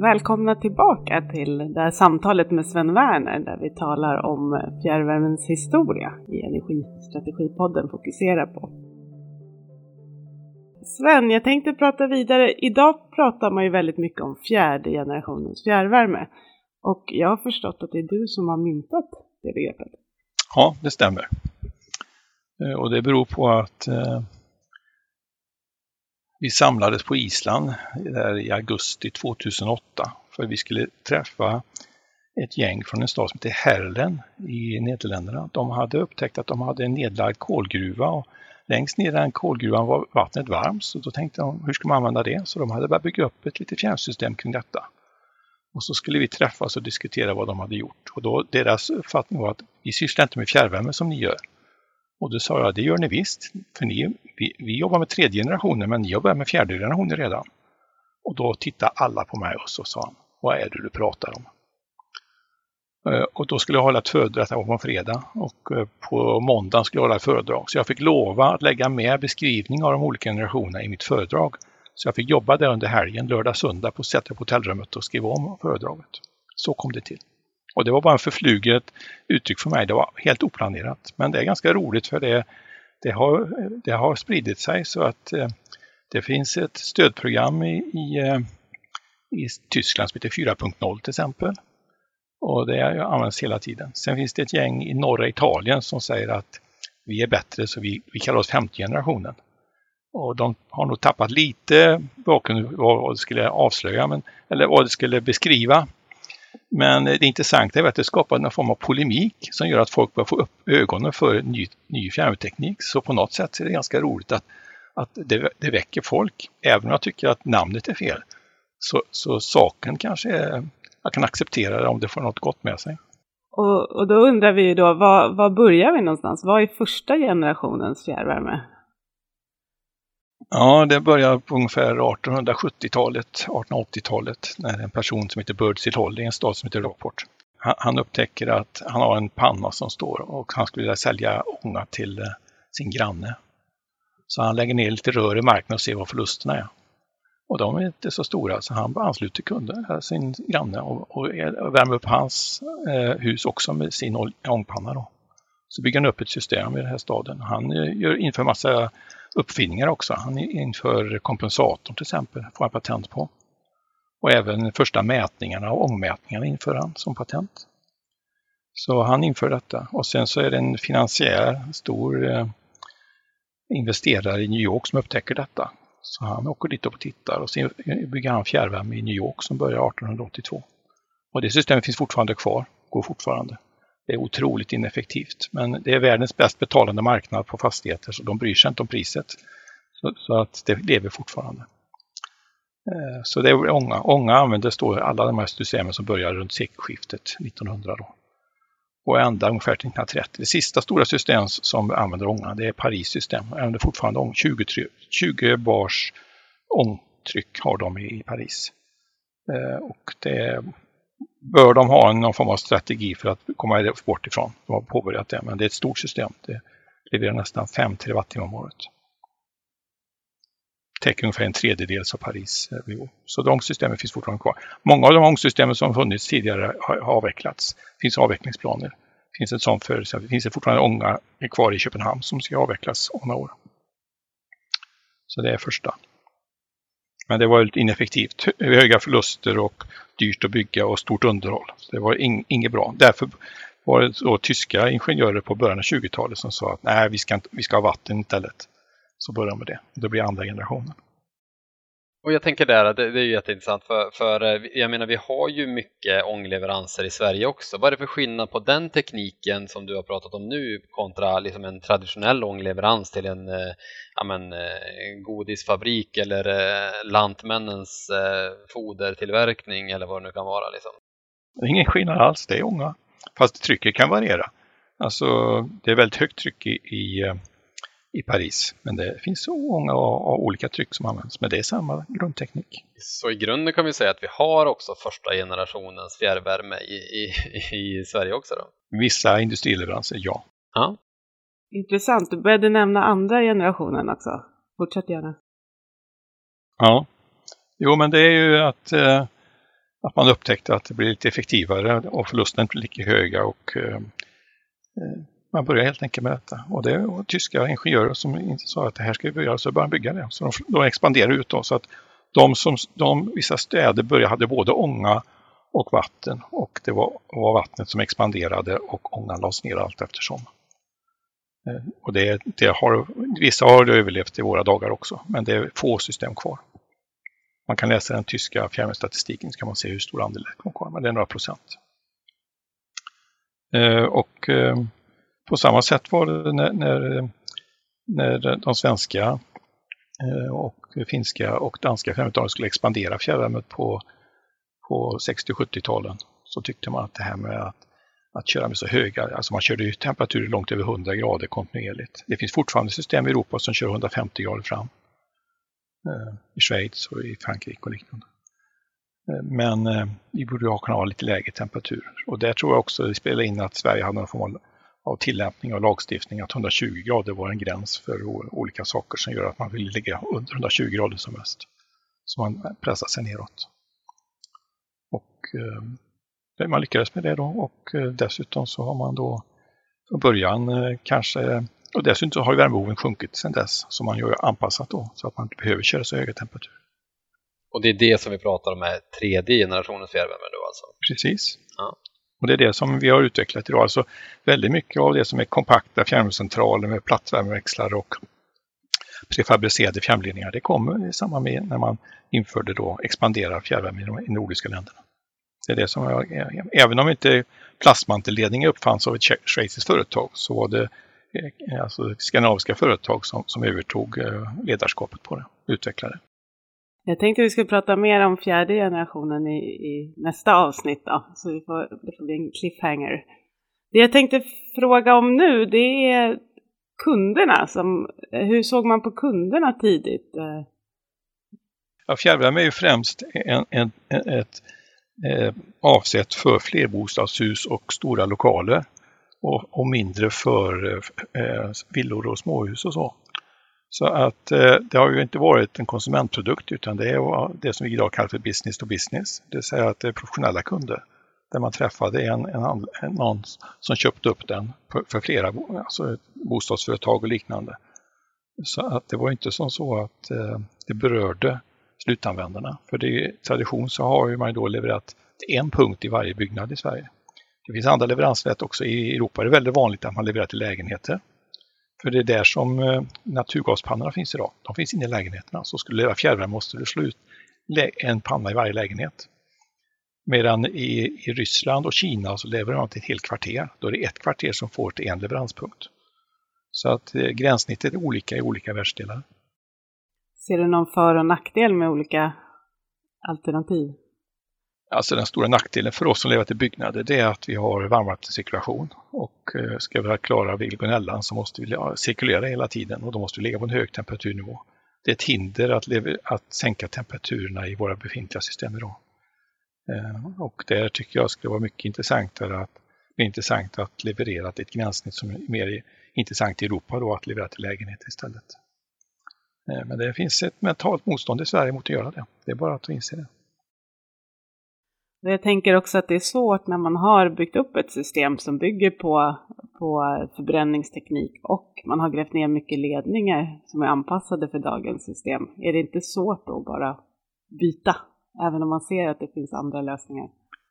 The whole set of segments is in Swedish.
Välkomna tillbaka till det här samtalet med Sven Werner där vi talar om fjärrvärmens historia i Energistrategipodden fokuserar på. Sven, jag tänkte prata vidare. Idag pratar man ju väldigt mycket om fjärde generationens fjärrvärme. Och jag har förstått att det är du som har myntat det begreppet. Ja, det stämmer. Eh, och det beror på att eh, vi samlades på Island där i augusti 2008 för vi skulle träffa ett gäng från en stad som heter Herlen i Nederländerna. De hade upptäckt att de hade en nedlagd kolgruva och längst ner i den kolgruvan var vattnet varmt så då tänkte de hur ska man använda det? Så de hade börjat bygga upp ett litet fjärrsystem kring detta. Och så skulle vi träffas och diskutera vad de hade gjort. Och då, deras uppfattning var att vi sysslar inte med fjärrvärme som ni gör. Och då sa jag, det gör ni visst. För ni, vi, vi jobbar med tredje generationen, men ni jobbar med fjärde generationen redan. Och då tittade alla på mig och så sa han, vad är det du pratar om? Eh, och då skulle jag hålla ett föredrag, det var på fredag, och eh, på måndagen skulle jag hålla ett föredrag. Så jag fick lova att lägga med beskrivning av de olika generationerna i mitt föredrag. Så jag fick jobba där under helgen, lördag, söndag, på sätta på hotellrummet och skriva om föredraget. Så kom det till. Och det var bara en förfluget uttryck för mig. Det var helt oplanerat. Men det är ganska roligt för det, det, har, det har spridit sig så att eh, det finns ett stödprogram i, i, eh, i Tyskland som heter 4.0 till exempel. Och det används hela tiden. Sen finns det ett gäng i norra Italien som säger att vi är bättre så vi, vi kallar oss femte generationen. Och de har nog tappat lite bakgrund vad det skulle avslöja, men, eller vad det skulle beskriva. Men det intressanta är att det skapar någon form av polemik som gör att folk börjar få upp ögonen för ny, ny fjärrvärmeteknik. Så på något sätt är det ganska roligt att, att det, det väcker folk. Även om jag tycker att namnet är fel. Så, så saken kanske är, jag kan acceptera det om det får något gott med sig. Och, och då undrar vi då, var, var börjar vi någonstans? Vad är första generationens fjärrvärme? Ja, det börjar på ungefär 1870-talet, 1880-talet, när en person som heter Birdsey Holly i en stad som heter Rockport, han, upptäcker att han har en panna som står och han skulle vilja sälja ånga till eh, sin granne. Så han lägger ner lite rör i marken och ser vad förlusterna är. Och de är inte så stora så han ansluter kunder, eh, sin granne, och, och, värmer upp hans eh, hus också med sin ångpanna. Då. Så bygger han upp ett system i den här staden. Han eh, gör, inför massa uppfinningar också. Han inför kompensatorn till exempel, får han patent på. Och även första mätningarna och ångmätningarna inför han som patent. Så han inför detta. Och sen så är det en finansiär, stor eh, investerare i New York som upptäcker detta. Så han åker dit och tittar och sen bygger han fjärrvärme i New York som börjar 1882. Och det systemet finns fortfarande kvar, går fortfarande. Det är otroligt ineffektivt. Men det är världens bäst betalande marknad på fastigheter så de bryr sig inte om priset. Så, så att det lever fortfarande. Eh, så det är ånga. Ånga användes då alla de här systemen som började runt sekelskiftet 1900 då. Och ända ungefär till 1930. Det sista stora system som använder ånga det är Paris system. Använder fortfarande ång. 20, 20 bars ångtryck har de i Paris. Eh, och det bör de ha någon form av strategi för att komma bort ifrån. De har påbörjat det, men det är ett stort system. Det levererar nästan 5 terawattimmar om året. Täcker ungefär en tredjedel av Paris behov. Så de systemen finns fortfarande kvar. Många av de ångsystemen som funnits tidigare har avvecklats. Det finns avvecklingsplaner. Det finns ett sånt för, det finns fortfarande ånga kvar i Köpenhamn som ska avvecklas om några år. Så det är första. Men det var lite ineffektivt. Höga förluster och dyrt att bygga och stort underhåll. Det var in, inget bra. Därför var det då tyska ingenjörer på början av 20-talet som sa att nej, vi ska, inte, vi ska ha vatten istället. Så började de med det. Det blir andra generationen. Och jag tänker där, det, det är ju jätteintressant för, för eh, jag menar vi har ju mycket ångleveranser i Sverige också. Vad är det för skillnad på den tekniken som du har pratat om nu kontra liksom en traditionell ångleverans till en eh, ja, men, eh, godisfabrik eller lantmännens fodertillverkning eller vad det nu kan vara? Liksom? Det är ingen skillnad alls, det är ånga. Fast trycket kan variera. Alltså det är väldigt högt tryck i, i i Paris. Men det finns så många av olika tryck som används, men det är samma grundteknik. Så i grunden kan vi säga att vi har också första generationens fjärrvärme i, i, i Sverige också då? Vissa industrileveranser, ja. ja. Intressant, du började nämna andra generationen också. Fortsätt gärna. Ja, jo men det är ju att eh, att man upptäckte att det blir lite effektivare och förlusterna inte blir lika höga och eh, man började helt enkelt med detta. Och det var tyska ingenjörer som sa att det här ska vi göra, så började bygga det. Så de, de expanderade ut då, så att de som, de, vissa städer började, hade både ånga och vatten och det var, var vattnet som expanderade och ångan lades ner allt eftersom. Eh, och det, det har, vissa har överlevt i våra dagar också, men det är få system kvar. Man kan läsa den tyska fjärrvärmestatistiken så kan man se hur stor andel det är kvar, men det är några procent. Eh, och eh, på samma sätt var det när, när, när de svenska eh, och finska och danska fjärrvärmetagen skulle expandera fjärrvärmet på, på 60 70-talen så tyckte man att det här med att, att köra med så höga, alltså man körde ju temperaturer långt över 100 grader kontinuerligt. Det finns fortfarande system i Europa som kör 150 grader fram. Eh, I Schweiz och i Frankrike och liknande. Eh, men vi borde kunna ha lite lägre temperatur. Och där tror jag också det spelar in att Sverige hade någon form av tillämpning av lagstiftning att 120 grader var en gräns för olika saker som gör att man vill ligga under 120 grader som mest. Så man pressar sig neråt. Och eh, man lyckades med det då och eh, dessutom så har man då från början eh, kanske och dessutom har värmebehoven sjunkit sedan dess så man har anpassat då så att man inte behöver köra så höga temperaturer. Och det är det som vi pratar om med tredje generationens fjärrvärme då alltså? Precis. Ja. Och det är det som vi har utvecklat idag. Alltså väldigt mycket av det som är kompakta fjärrvärmecentraler med plattvärmeväxlar och prefabricerade fjärrledningar, det kommer i samband med när man införde då expanderad fjärrvärme i de nordiska länderna. Det är det som jag, även om inte plastmantelledning uppfanns av ett schweiziskt företag så var det eh, alltså skandinaviska företag som, som övertog eh, ledarskapet på det, utvecklade. Jag tänkte vi skulle prata mer om fjärde generationen i, i nästa avsnitt då, så vi får, det får bli en cliffhanger. Det jag tänkte fråga om nu, det är kunderna. Som, hur såg man på kunderna tidigt? Ja, fjärrvärme är ju främst en, en, ett eh, avsett för flerbostadshus och stora lokaler och, och mindre för eh, villor och småhus och så. Så att eh, det har ju inte varit en konsumentprodukt utan det är det som vi idag kallar för business to business. Det vill säga att det är professionella kunder. Där man träffade en, en, en någon som köpte upp den för, för flera alltså bostadsföretag och liknande. Så att det var inte som så att eh, det berörde slutanvändarna. För det, tradition så har ju man då levererat en punkt i varje byggnad i Sverige. Det finns andra leveransnät också. I Europa är det väldigt vanligt att man levererar till lägenheter. För det är där som eh, naturgaspannorna finns idag. De finns inne i lägenheterna. Så skulle du leva fjärrvärme måste du slå ut en panna i varje lägenhet. Medan i, i Ryssland och Kina så levererar man till ett helt kvarter. Då är det ett kvarter som får till en leveranspunkt. Så att eh, gränssnittet är olika i olika världsdelar. Ser du någon för och nackdel med olika alternativ? Alltså den stora nackdelen för oss som lever till byggnader det är att vi har varmvattencirkulation och eh, ska vi klara Vilgonellan så måste vi cirkulera hela tiden och då måste vi ligga på en hög temperaturnivå. Det är ett hinder att, att sänka temperaturerna i våra befintliga system idag. Eh, och där tycker jag skulle vara mycket intressantare att, intressant att leverera till ett gränssnitt som är mer intressant i Europa då, att leverera till lägenheter istället. Eh, men det finns ett mentalt motstånd i Sverige mot att göra det. Det är bara att inse det. Jag tänker också att det är svårt när man har byggt upp ett system som bygger på, på förbränningsteknik och man har grävt ner mycket ledningar som är anpassade för dagens system. Är det inte svårt då bara byta, även om man ser att det finns andra lösningar?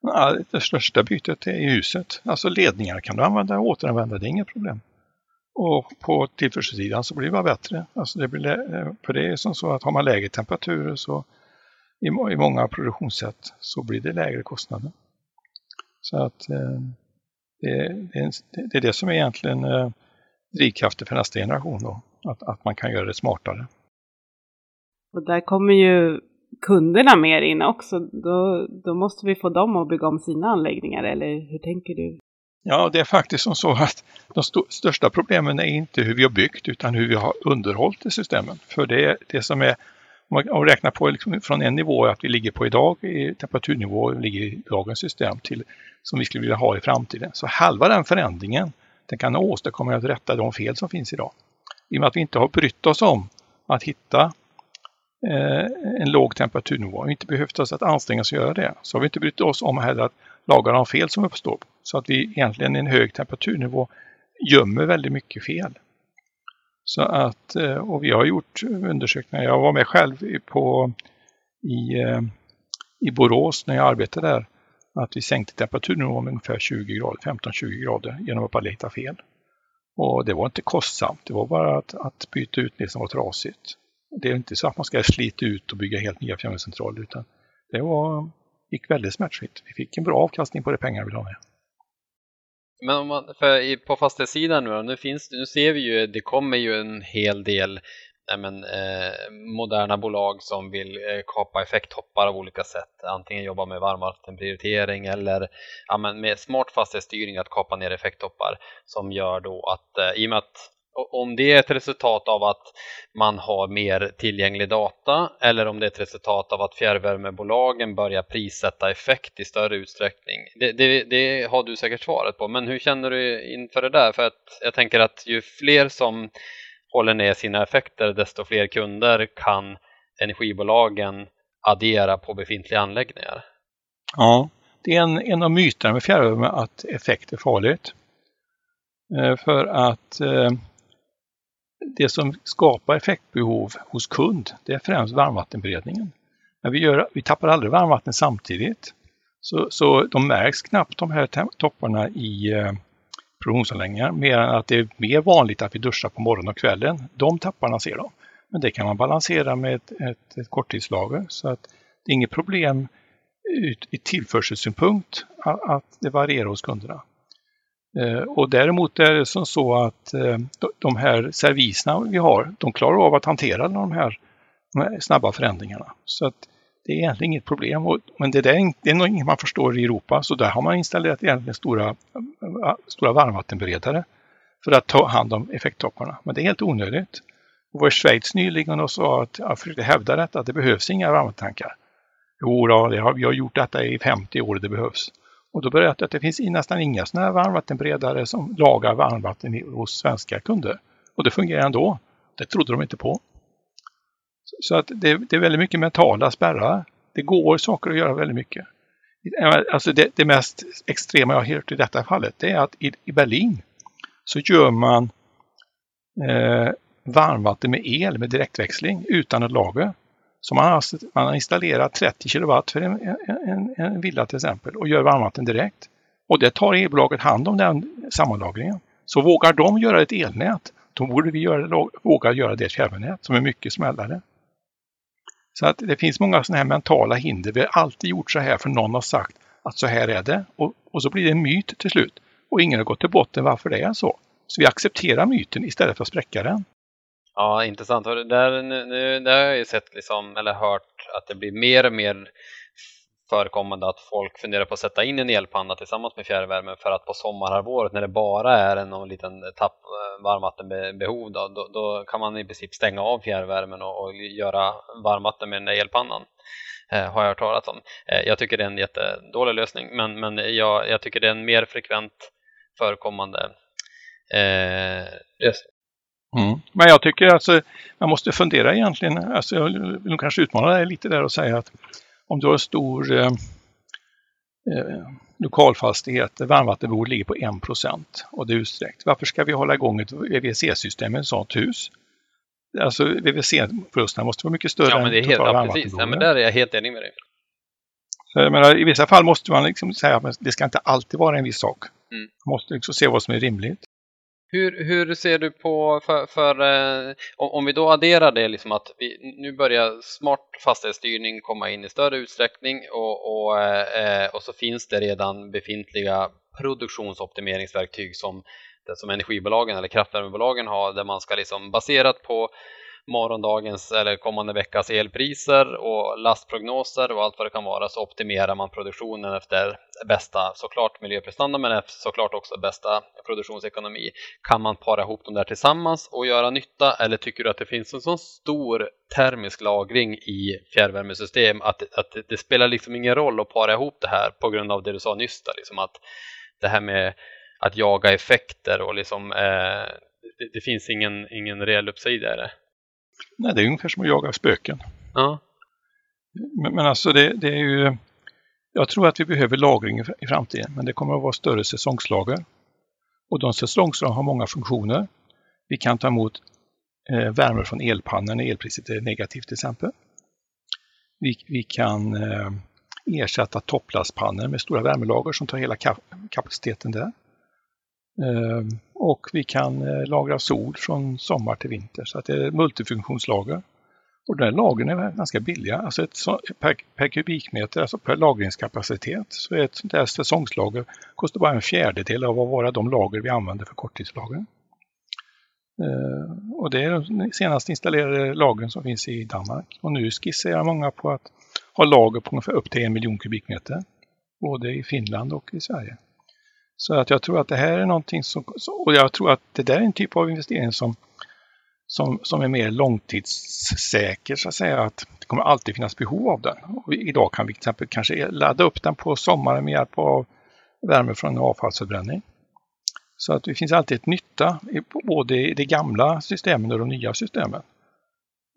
Ja, det största bytet är i huset. Alltså ledningar kan du använda och återanvända, det är inget problem. Och på tillförselsidan så blir det bara bättre. Alltså det blir, eh, för det är som så att har man lägre temperaturer så i, i många produktionssätt så blir det lägre kostnader. Så att eh, det, det, det, är det som är egentligen eh, drivkraften för nästa generation då, att, att man kan göra det smartare. Och där kommer ju kunderna mer in också. Då, då måste vi få dem att bygga om sina anläggningar, eller hur tänker du? Ja, det är faktiskt som så att de st största problemen är inte hur vi har byggt utan hur vi har underhållit systemen. För det, det som är man räknar på liksom från en nivå att vi ligger på idag, i temperaturnivå, ligger i dagens system till som vi skulle vilja ha i framtiden. Så halva den förändringen den kan åstadkomma att rätta de fel som finns idag. I och med att vi inte har brytt oss om att hitta eh, en låg temperaturnivå och inte behövt oss att anstränga oss att göra det. Så har vi inte brytt oss om heller att laga de fel som uppstår. Så att vi egentligen i en hög temperaturnivå gömmer väldigt mycket fel. Så att, eh, och vi har gjort undersökningar. Jag var med själv på, i, eh, i Borås när jag arbetade där. Att vi sänkte temperaturnivån med ungefär 20 grader, 15-20 grader genom att bara leta fel. Och det var inte kostsamt, det var bara att, att byta ut det som var trasigt. Det är inte så att man ska slita ut och bygga helt nya fjärrvärmecentraler utan det var, gick väldigt smärtfritt. Vi fick en bra avkastning på de pengar vi la med. Men om man, för på fastighetssidan nu då, nu, finns, nu ser vi ju, det kommer ju en hel del men, eh, moderna bolag som vill eh, kapa effekttoppar av olika sätt. Antingen jobba med varmvattenprioritering eller ja, men med smart fastighetsstyrning att kapa ner effekttoppar som gör då att eh, i och med att om det är ett resultat av att man har mer tillgänglig data eller om det är ett resultat av att fjärrvärmebolagen börjar prissätta effekt i större utsträckning. Det, det, det, har du säkert svaret på, men hur känner du inför det där? För att jag tänker att ju fler som håller ner sina effekter, desto fler kunder kan energibolagen addera på befintliga anläggningar. Ja, det är en, en av myterna med fjärrvärme att effekt är farligt. Eh, för att eh, det som skapar effektbehov hos kund, det är främst varmvattenberedningen. Men vi, gör, vi tappar aldrig varmvatten samtidigt. Så, så de märks knappt de här topparna i eh, produktionsanläggningar, mer än att det är mer vanligt att vi duschar på morgonen och kvällen. De tapparna ser de. Men det kan man balansera med ett, ett, ett korttidslager så att det är inget problem ut, i tillförselsynpunkt att, att det varierar hos kunderna. Eh, och däremot är det som så att eh, de här serviserna vi har, de klarar av att hantera de här, de här snabba förändringarna. Så att det är egentligen inget problem. Men det, där, det är nog inget man förstår i Europa, så där har man installerat egentligen stora, eh, stora varmvattenberedare för att ta hand om effekttopparna. Men det är helt onödigt. Jag var i Schweiz nyligen och sa att jag försökte hävda detta, att det behövs inga varmvattentankar. Jo, då, det har, vi har gjort detta i 50 år, det behövs. Och då berättade jag att det finns nästan inga sådana här varmvattenberedare som lagar varmvatten hos svenska kunder. Och det fungerar ändå. Det trodde de inte på. Så att det, det är väldigt mycket mentala spärrar. Det går saker att göra väldigt mycket. Alltså det, det mest extrema jag har hört i detta fallet det är att i, i Berlin så gör man eh, varmvatten med el med direktväxling utan ett lager. Så man har, man har installerat 30 kilowatt för en, en, en villa till exempel och gör varmvatten direkt. Och det tar elbolaget hand om den sammanlagringen. Så vågar de göra ett elnät, då borde vi göra, våga göra det fjärrvärmenät som är mycket smällare. Så att det finns många sådana här mentala hinder. Vi har alltid gjort så här för någon har sagt att så här är det. Och, och så blir det en myt till slut. Och ingen har gått till botten varför det är så. Så vi accepterar myten istället för att spräcka den. Ja, intressant. Och där, nu, där har jag ju sett liksom, eller hört att det blir mer och mer förekommande att folk funderar på att sätta in en elpanna tillsammans med fjärrvärme för att på sommarhalvåret när det bara är någon liten tapp eh, varmvattenbehov då, då, då, kan man i princip stänga av fjärrvärmen och, och göra varmvatten med den där elpannan. Eh, har jag hört talas om. Eh, jag tycker det är en jättedålig lösning men, men jag, jag tycker det är en mer frekvent förekommande eh, lösning. Mm. Men jag tycker alltså man måste fundera egentligen, alltså jag vill kanske utmana dig lite där och säga att om du har en stor eh, eh, lokalfastighet där varmvattenbehovet ligger på 1 och det är utsträckt. Varför ska vi hålla igång ett VVC-system i ett sådant hus? Alltså VVC-förlusterna måste vara mycket större ja, men det är helt, ja, precis. Ja, men där är jag helt enig med dig. Så jag menar, I vissa fall måste man liksom säga att det ska inte alltid vara en viss sak. Mm. Man måste liksom se vad som är rimligt. Hur, hur ser du på, för, för eh, om, vi då adderar det liksom att vi, nu börjar smart fastighetsstyrning komma in i större utsträckning och, och, eh, eh och så finns det redan befintliga produktionsoptimeringsverktyg som, som energibolagen eller kraftvärmebolagen har där man ska liksom baserat på morgondagens eller kommande veckas elpriser och lastprognoser och allt vad det kan vara så optimerar man produktionen efter bästa såklart miljöprestanda men såklart också bästa produktionsekonomi. Kan man para ihop dem där tillsammans och göra nytta eller tycker du att det finns en så stor termisk lagring i fjärrvärmesystem att, att det spelar liksom ingen roll att para ihop det här på grund av det du sa nyss där, liksom att det här med att jaga effekter och liksom eh, det, det, finns ingen, ingen reell uppsida i det. Nej, det är ungefär som att jaga spöken. Ja. Men, men alltså det, det, är ju... Jag tror att vi behöver lagring i framtiden, men det kommer att vara större säsongslager. Och de säsongslager har många funktioner. Vi kan ta emot eh, värme från elpannor när elpriset är negativt till exempel. Vi, vi kan eh, ersätta topplastpannor med stora värmelager som tar hela kapaciteten där. Eh, och vi kan eh, lagra sol från sommar till vinter så att det är multifunktionslager. Och de här lagren är ganska billiga. Alltså ett, per, per, kubikmeter, alltså per lagringskapacitet, så är ett sånt här säsongslager kostar bara en fjärdedel av vad vara de lager vi använder för korttidslager. Uh, och det är de senast installerade lagren som finns i Danmark. Och nu skisserar många på att ha lager på ungefär upp till en miljon kubikmeter. Både i Finland och i Sverige. Så att jag tror att det här är någonting som, och jag tror att det där är en typ av investering som, som, som är mer långtidssäker så att säga. Att det kommer alltid finnas behov av den. Och idag kan vi till exempel kanske ladda upp den på sommaren med hjälp av värme från avfallsförbränning. Så att det finns alltid ett nytta i både i de gamla systemen och de nya systemen.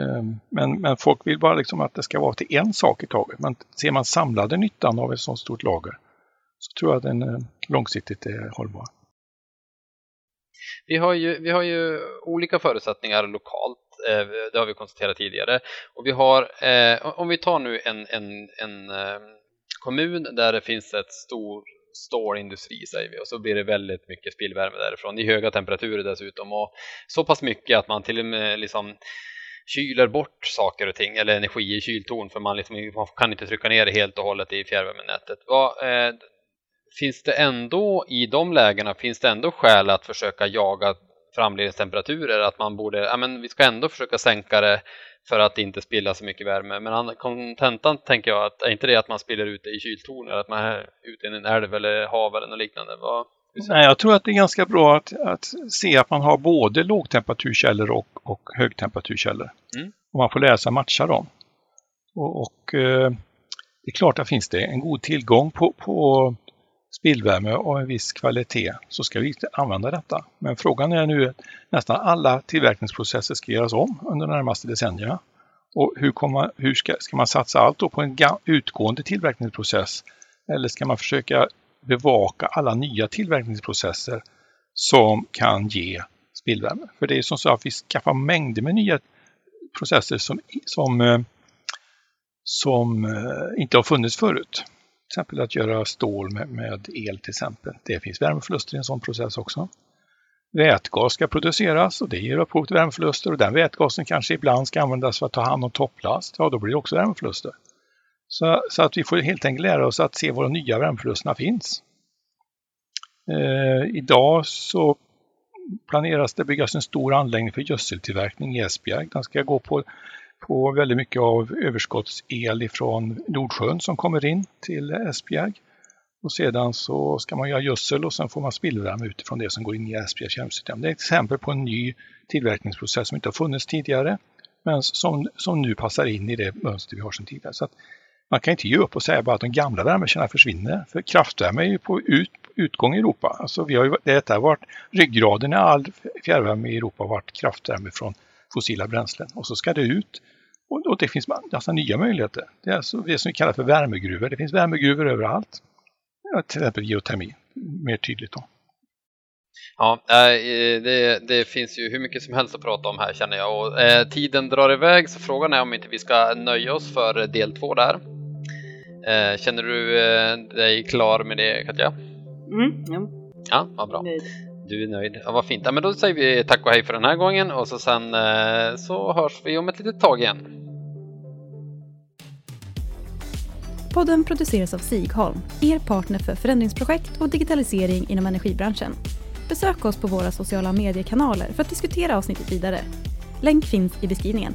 Ehm, men, men folk vill bara liksom att det ska vara till en sak i taget. Men ser man samlade nyttan av ett sådant stort lager så tror jag att den eh, långsiktigt är hållbar. Vi har ju, vi har ju olika förutsättningar lokalt, eh, det har vi konstaterat tidigare. Och vi har, eh, om vi tar nu en, en, en eh, kommun där det finns ett stor stålindustri säger vi och så blir det väldigt mycket spillvärme därifrån i höga temperaturer dessutom och så pass mycket att man till och med liksom kyler bort saker och ting eller energi i kyltorn för man, liksom, man kan inte trycka ner det helt och hållet i fjärrvärmenätet. Vad, eh, finns det ändå i de lägena finns det ändå skäl att försöka jaga framledningstemperaturer att man borde, ja men vi ska ändå försöka sänka det för att inte spilla så mycket värme. Men kontentan tänker jag att är inte det att man spiller ut det i kyltorn eller att man är ute i en älv eller hav eller något liknande? Vad, Nej, jag tror att det är ganska bra att, att se att man har både lågtemperaturkällor och, och högtemperaturkällor. Mm. Och man får läsa matcha dem. Och, och eh, det är klart att finns det en god tillgång på, på spillvärme av en viss kvalitet så ska vi använda detta. Men frågan är nu att nästan alla tillverkningsprocesser ska göras om under de närmaste decennierna. Och hur, man, hur ska, ska, man satsa allt då på en utgående tillverkningsprocess? Eller ska man försöka bevaka alla nya tillverkningsprocesser som kan ge spillvärme? För det är som så att vi skaffar mängder med nya processer som, som, eh, som eh, inte har funnits förut till exempel att göra stål med, med, el till exempel. Det finns värmeförluster i en sån process också. Vätgas ska produceras och det ger upphov till värmeförluster och den vätgasen kanske ibland ska användas för att ta hand om topplast. Ja, då blir det också värmeförluster. Så, så att vi får helt enkelt lära oss att se var de nya värmeförlusterna finns. Eh, idag så planeras det byggas en stor anläggning för gödseltillverkning i Esbjerg. Den ska gå på på väldigt mycket av överskottsel ifrån Nordsjön som kommer in till Esbjerg. Och sedan så ska man göra gödsel och sen får man spillvärme utifrån det som går in i Esbjergs kärnsystem. Det är ett exempel på en ny tillverkningsprocess som inte har funnits tidigare men som, som nu passar in i det mönster vi har sedan tidigare. Så man kan inte ge upp och säga bara att de gamla värmekällorna försvinner. För kraftvärme är ju på ut, utgång i Europa. Alltså vi har ju, detta har varit ryggraden i all fjärrvärme i Europa har varit kraftvärme från fossila bränslen. Och så ska det ut. Och, och det finns massa nya möjligheter. Det är alltså det som vi kallar för värmegruvor. Det finns värmegruvor överallt. Ja, till exempel geotermi, mer tydligt då. Ja, det, det, finns ju hur mycket som helst att prata om här känner jag och eh, tiden drar iväg så frågan är om inte vi ska nöja oss för del två där. Eh, känner du eh, dig klar med det Katja? Mm, ja. Ja, vad bra. Nej. Du är nöjd. Ja, vad fint. Ja, men då säger vi tack och hej för den här gången och så sen eh, så hörs vi om ett litet tag igen. Podden produceras av Sigholm, er partner för förändringsprojekt och digitalisering inom energibranschen. Besök oss på våra sociala mediekanaler för att diskutera avsnittet vidare. Länk finns i beskrivningen.